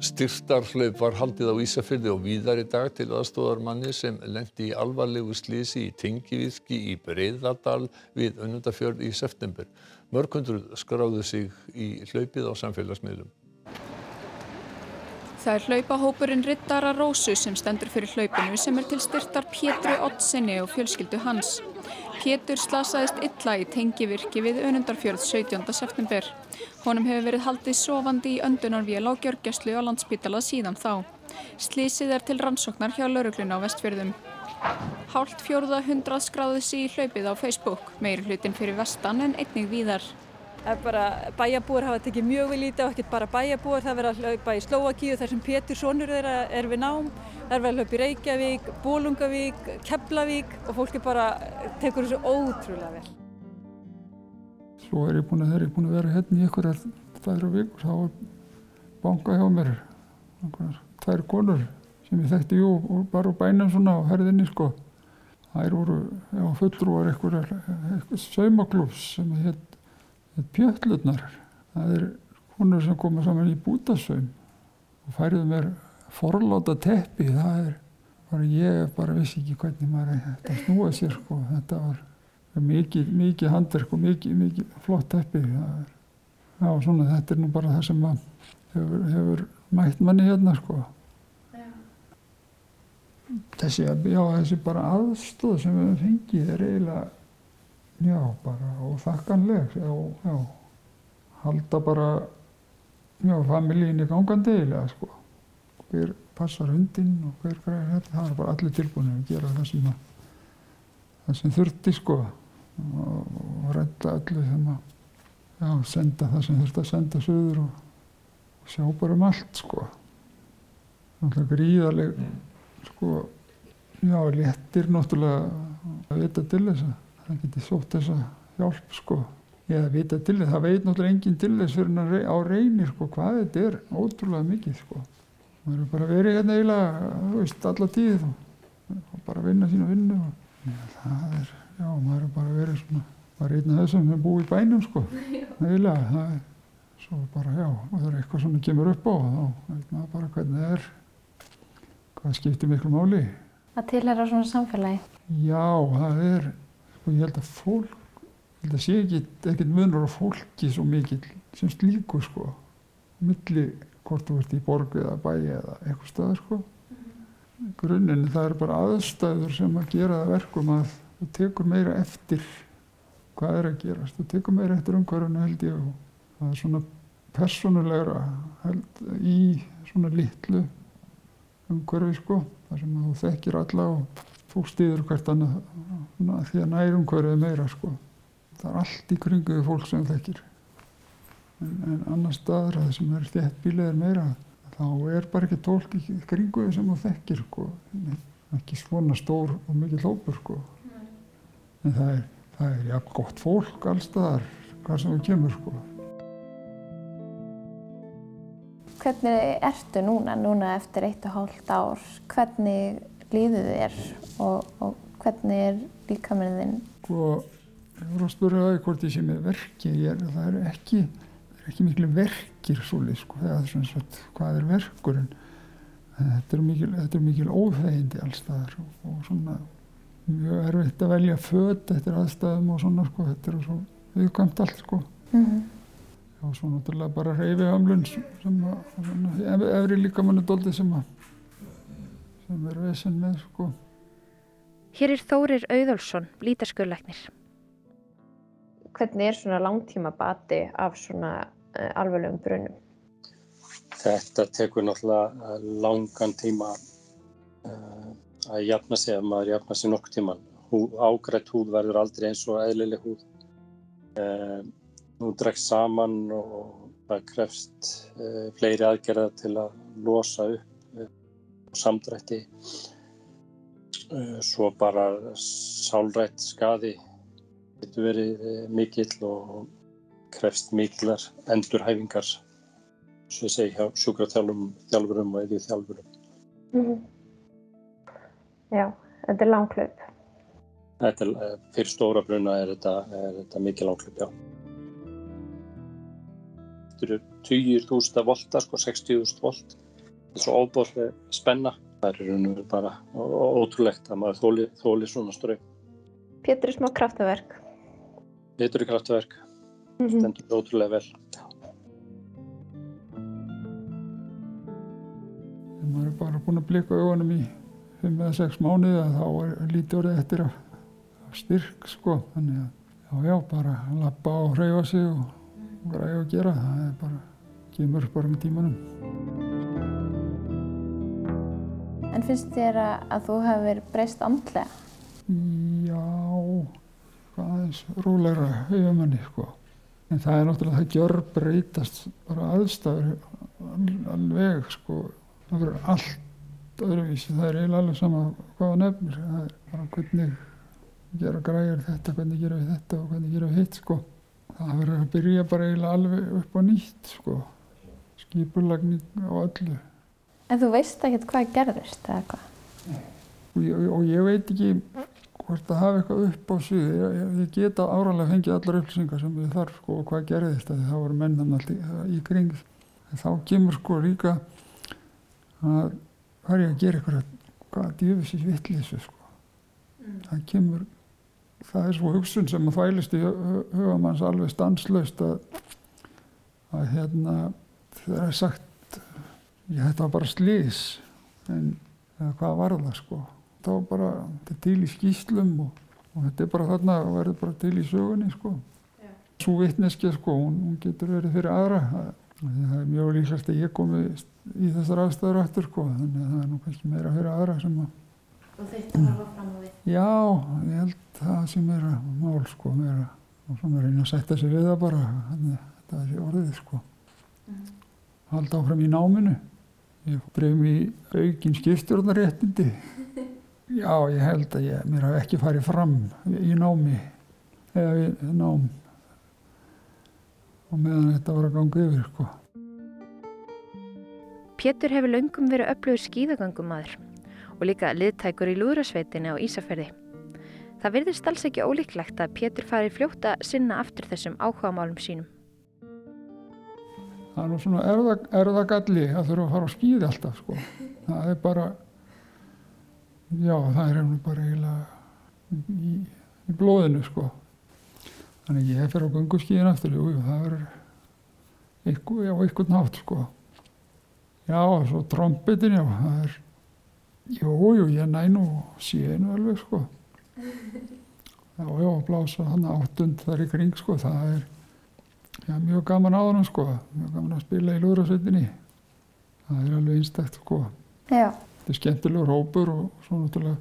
S9: Styrtarhlaup var haldið á Ísafirði og víðar í dag til aðstóðar manni sem lendi í alvarlegu slísi í Tengivirki í Breiðadal við Önundafjörð í september. Mörgundruð skráðu sig í hlaupið á samfélagsmiðlum.
S10: Það er hlaupahópurinn Rittara Rósu sem stendur fyrir hlaupinu sem er til styrtar Pétru Ottsinni og fjölskyldu hans. Pétur slasaðist illa í tengivirki við Önundarfjörð 17. september. Honum hefur verið haldið sofandi í öndunarvél á gjörgjastlu á landspítala síðan þá. Slísið er til rannsóknar hjá lauruglun á vestfjörðum. Hált fjórða hundrað skráði sig í hlaupið á Facebook, meiri hlutin fyrir vestan en einnig víðar.
S11: Það bara, bæjarbúar hafa tekið mjög vel í þetta og ekkert bara bæjarbúar, það verður að hlaupa í Slovakíu þar sem Pétur Sónur þeirra er við nám, það er verið að hlaupa í Reykjavík, Bólungavík, Keflavík og fólki bara tekur þessu ótrúlega vel.
S2: Svo er ég búin að, ég búin að vera hérna í einhverjar tvær vikur, þá er banka hjá mér, einhverjar tvær konur sem ég þekkti jú bara úr bænum svona á herðinni sko. Það eru fullrúar einhverjar saumaklús sem heit pjöllurnar. Það er konur sem koma saman í bútasöym og færðu mér forláta teppi. Það er bara, ég bara vissi ekki hvernig maður þetta snúa sér sko. Þetta var mikið, mikið handverk og mikið, mikið flott teppi. Er, já, svona þetta er nú bara það sem hefur, hefur mætt manni hérna sko. Þessi, já, þessi bara aðstóð sem við fengið er eiginlega Já, bara óþakkanleg, já, já. Halda bara, já, familjín í gangandi eiginlega, sko. Hver passar hundinn og hver græðir þetta, það er bara allir tilbúinir að gera það sem, að, það sem þurfti, sko. Og, og redda öllu sem að, já, senda það sem þurfti að senda söður og, og sjá bara um allt, sko. Það er gríðaleg, sko, já, léttir náttúrulega að vita til þess að það geti sótt þessa hjálp sko. Ég að vita til þess, það veit náttúrulega enginn til þess fyrir hann á reynir sko hvað þetta er, ótrúlega mikið sko. Það eru bara verið hérna eiginlega, þú veist, alla tíð og bara vinna sína vinnu og ja, það er, já, maður er bara verið svona, bara einn af þessum sem búið í bænum sko, *laughs* eiginlega, það er svo bara, já, og það er eitthvað sem kemur upp á og þá veit maður bara hvernig það er, hvað skiptir miklu máli.
S6: Að tilhera svona samfélagi?
S2: Já, það er, og ég held að fólk, ég held að sé ekkert munur á fólki svo mikil sem slíku sko, milli hvort þú ert í borg eða bæi eða eitthvað staðar sko. Grunninn það er bara aðstæður sem að gera það verkum að þú tekur meira eftir hvað er að gerast, þú tekur meira eftir umhverfunu held ég og það er svona persónulegra held í svona litlu umhverfi sko, þar sem þú þekkir alla og þú stýður hvert annað því að nærum hverju meira sko. Það er allt í kringuðu fólk sem þekkir. En, en annar staðar að sem er þéttbílið er meira, þá er bara ekki tólk í kringuðu sem þú þekkir sko. Ekki svona stór og mikið hlópur sko. En það er, það er jafn gott fólk allstaðar, hvað sem þú kemur sko.
S6: Hvernig ertu núna, núna eftir eitt og hálft ár? Hvernig líður þér og, og hvernig er líkaminnin?
S2: Sko, ég voru að spyrja það hvort ég sé með verki, er, það er ekki, það er ekki miklu verkir svolítið, sko, það er svona svona, hvað er verkurinn? Þetta er mikil, þetta er mikil óþægindi allstaðar og, og svona mjög erfitt að velja född eftir aðstæðum og svona, sko, þetta er svo viðkvæmt allt, sko. Mm -hmm. Og svo náttúrulega bara reyfi hamlun sem að, efri líkamannu doldið sem að sem er vesen með sko.
S1: Hér er Þórir Auðolsson, lítaskurleiknir.
S5: Hvernig er svona langtíma bati af svona uh, alveglegum brunum?
S4: Þetta tekur náttúrulega langan tíma uh, að jafna sig ef maður jafna sig nokkur tíman. Ágrætt húð verður aldrei eins og eðlileg húð. Uh, nú dregst saman og það krefst uh, fleiri aðgerða til að losa upp samdrætti. Svo bara sálrætt skadi getur verið mikill og krefst mikillar endurhæfingar svo ég segi hjá sjúkraþjálfurum og eðið þjálfurum. Mm -hmm.
S5: Já, þetta er
S4: er, eh, fyrir stóra bruna er þetta, er þetta mikið langklaup, já. Þetta eru 20.000 volta, sko 60.000 volt. Er svo óbórlega spenna. Það er raun og bara ótrúlegt að maður þóli, þóli svona ströym.
S5: Pétur er smá kraftaverk.
S4: Pétur er kraftaverk. Mm -hmm. Stendur ótrúlega vel. Já.
S2: maður er bara búin að blika augunum í 5-6 mánuði þá er lítið orðið eftir að, að styrk sko þannig að já já bara lappa og hreyfa sig og, og græða og gera það er bara, kemur bara með tímanum
S5: En finnst þér að, þú hefur verið breyst andlega?
S2: Já aðeins rólegra auðumanni sko. En það er náttúrulega það gjör breytast bara aðstæður alveg sko. Það verður allt öðruvísi. Það er eiginlega alveg sama hvaða nefnir. Það er bara hvernig gera græður þetta, hvernig gera við þetta og hvernig gera við hitt sko. Það verður að byrja bara eiginlega alveg upp á nýtt sko. Skipurlagning á öllu
S5: En þú veist ekkert hvað gerðist eða hvað?
S2: Og, og, og ég veit ekki hvort að hafa eitthvað upp á sig ég, ég geta áralega fengið allar upplýsingar sem við þarf sko og hvað gerðist það voru menn þannig í kring en þá kemur sko líka að hvað er ég að gera eitthvað hvað djöfisins vittleysu sko. mm. það kemur það er svo hugsun sem að þvælist í hugamanns alveg stanslaust að, að hérna það er sagt ég þetta var bara slís en hvað var það sko? Það var bara, þetta er til í skýslum og, og þetta er bara þarna og verður bara til í sögunni sko. Yeah. svo vittneskja sko, hún, hún getur verið fyrir aðra. Það er mjög líklegt að ég komi í þessar aðstæður aftur sko. Þannig að það er nú kannski meira fyrir aðra sem að
S5: Og þetta var að fram á því?
S2: Já, ég held það sem er að mál sko meira og svo maður reyna að setja sig við það bara. Þannig að þetta er orðið sko. Mm. halda áfram í náminu ég breyf mér aukinn skipstjórnaréttindi Já, ég held að ég, mér hafi ekki farið fram í námi eða við nám og meðan þetta var að ganga yfir sko
S1: Pétur hefur laungum verið öflugur skíðagangumæður og líka liðtækur í lúðrasveitinni á Ísafjörði. Það virðist alls ekki ólíklegt að Pétur fari fljóta sinna aftur þessum áhugamálum sínum.
S2: Það er nú svona erða, erðagalli að þurfa að fara á skíði alltaf sko. Það er bara, já það er nú bara eiginlega í, í blóðinu sko. Þannig ég fer á ganguskíðin aftur og það er eitthvað, já eitthvað nátt sko. Já, og svo trombitin, já, það er, jú, jú, ég næ nú síðan alveg, sko. Já, já, blása hann áttund þar í kring, sko, það er, já, mjög gaman á hann, sko, mjög gaman að spila í lúðrasveitinni. Það er alveg einstakt, sko.
S5: Já.
S2: Þetta er skemmtilegur hópur og svo náttúrulega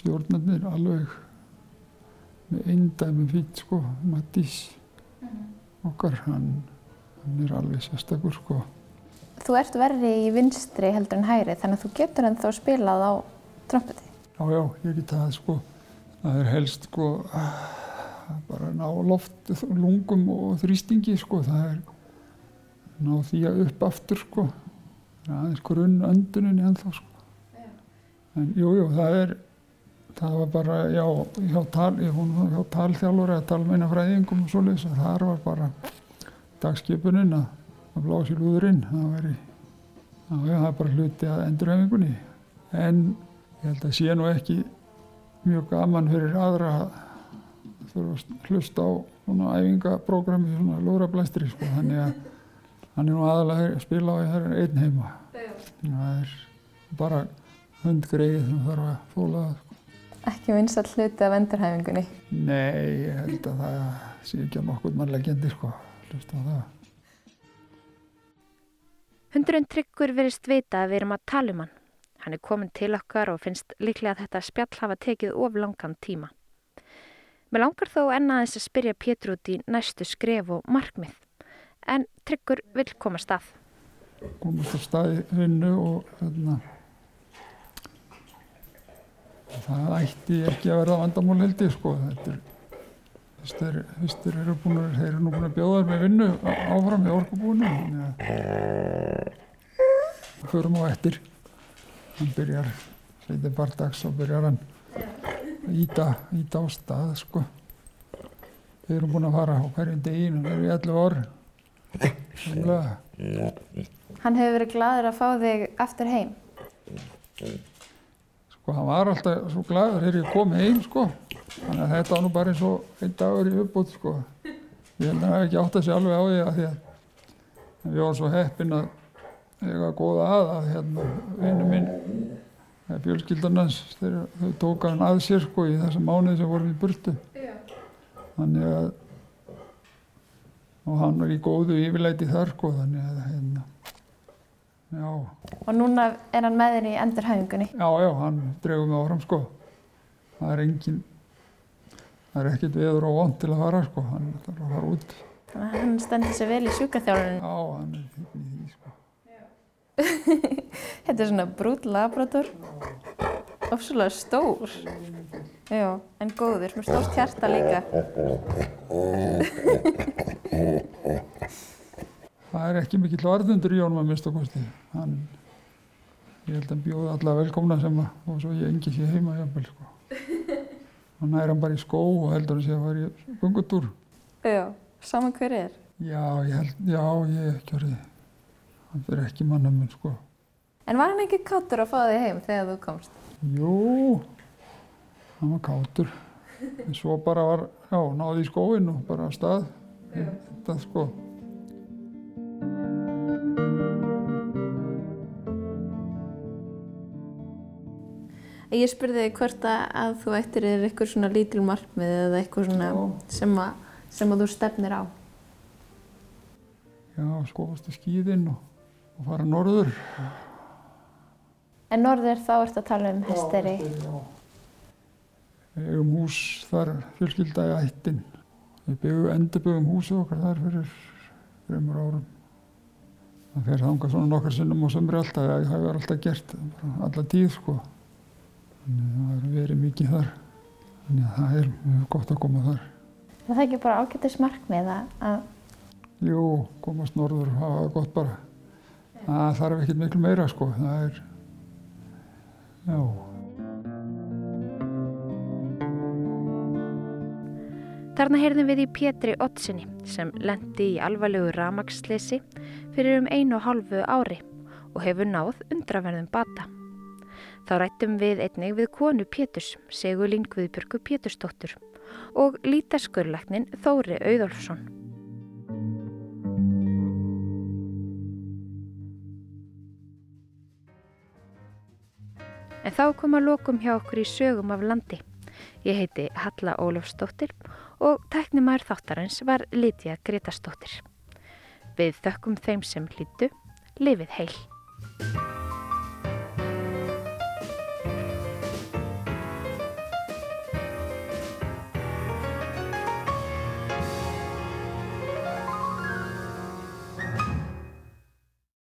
S2: stjórnarnir alveg með eindæmi fýtt, sko, Matís mhm. okkar, hann, hann er alveg sérstakur, sko.
S5: Þú ert verri í vinstri heldur en hæri þannig að þú getur ennþá spilað á trömpeti.
S2: Já, já, ég get það sko. Það er helst sko bara ná loft, lungum og þrýstingi sko. Það er ná því að upp aftur sko. Það er grunn öndunin ennþá sko. Já. En jú, jú, það er, það var bara, já, hjá tal, hún hjá talþjálfur eða talmeinafræðingum og svoleiðis að það var bara dagskipuninn að að blási lúðurinn það væri það er bara hluti að endurhefingunni en ég held að sé nú ekki mjög gaman fyrir aðra að þurfa að hlusta á svona æfingaprógrami svona lúðrablæstri sko þannig að hann er nú aðalega að spila á er einn heima það er bara hundgreið sem þarf að fóla það sko.
S5: Ekki vinsall hluti af endurhefingunni?
S2: Nei, ég held að það sé ekki að nokkur mannlegendi sko hlusta á það
S1: Hundurinn Tryggur verist vita að við erum að tala um hann. Hann er komin til okkar og finnst líklega að þetta spjall hafa tekið of langan tíma. Mér langar þó enna þess að spyrja Pétur út í næstu skref og markmið. En Tryggur vil koma stað.
S2: Komast á staði vinnu og hérna, það ætti ekki að verða vandamál held ég sko. Þetta er fyrstir eru búin að, þeir eru nú búin að bjóða með vinnu áfram í orkubúinu. Förum á eftir. Hann byrjar, sveitir bardags og byrjar hann íta, íta á stað sko. Þeir eru búin að fara á hverjum deginu, þeir eru í 11 ár. Samlega.
S6: Hann hefur verið gladur að fá þig aftur heim.
S2: Sko hann var alltaf svo gladur þegar ég kom heim sko. Þannig að þetta var nú bara eins og einn dagur í uppbútt sko. Ég held að það hef ekki átt að segja alveg á því að því að við varum svo heppin að eiga góða að að hérna vinnu minn fjölskyldarnans þegar þau tóka hann að sér sko í þessa mánuði sem vorum í burtu. Þannig að og hann var í góðu yfirleiti þar sko þannig að hérna já.
S6: Og núna er hann með þér í endurhæfingunni?
S2: Já, já, hann drefum með áfram sko. Það er engin það er ekkert veður og vond til að fara sko, hann er að fara út.
S6: Þannig að hann stendur sér vel í sjúkaþjálfunum?
S2: Já, hann er hérna í því sko. *laughs*
S6: Þetta er svona brút labrador, ofsvöldlega stór, já, en góður, með stórt hjarta líka.
S2: Það er ekki mikill varðundur í honum að mista kosti. Hann, ég held að hann bjóði alla velkomna sem að, og svo ég engi sér heima hjá sko. Þannig er hann bara í skó og heldur hann sé að fara í gungutúr.
S6: Já, saman hver er?
S2: Já, ég held, já, ég ekki orðið. Hann fyrir ekki manna minn, sko.
S6: En var hann ekki káttur að fá þig heim þegar þú komst?
S2: Jú, hann var káttur. En svo bara var, já, náði í skóin og bara að stað. Þetta, sko.
S6: Ég spurði þig hvort að þú ættir eða eitthvað svona lítil markmið eða eitthvað svona sem að, sem að þú stefnir á.
S2: Já, skofast í skýðin og, og fara norður.
S6: En norður þá ert að tala um hesteri?
S2: Já, við eigum hús þar fjölskylda í ættin. Við byggum, endurbyggum húsið okkar þar fyrir fremur árum. Það fer þangað svona nokkar sinnum á sömri alltaf, það hefur alltaf gert, alla tíð sko. Þannig að það er verið mikið þar. Þannig að það er mjög gott að koma þar.
S6: Það er ekki bara ágættis markmið að...
S2: Jú, komast norður og hafa það gott bara. Það þarf ekkert miklu meira sko. Það er... Já.
S1: Þarna heyrðum við í Pétri Ottsinni sem lendi í alvarlegu ramagsleysi fyrir um einu og halvu ári og hefur náð undraverðum bata. Þá rættum við einnig við konu Péturs, Sigurlín Guðbjörgu Pétursdóttur og lítaskurlæknin Þóri Auðolfsson. En þá kom að lokum hjá okkur í sögum af landi. Ég heiti Halla Ólafsdóttir og tæknumæður þáttarins var Lítiða Gretastóttir. Við þökkum þeim sem hlýttu, lifið heil.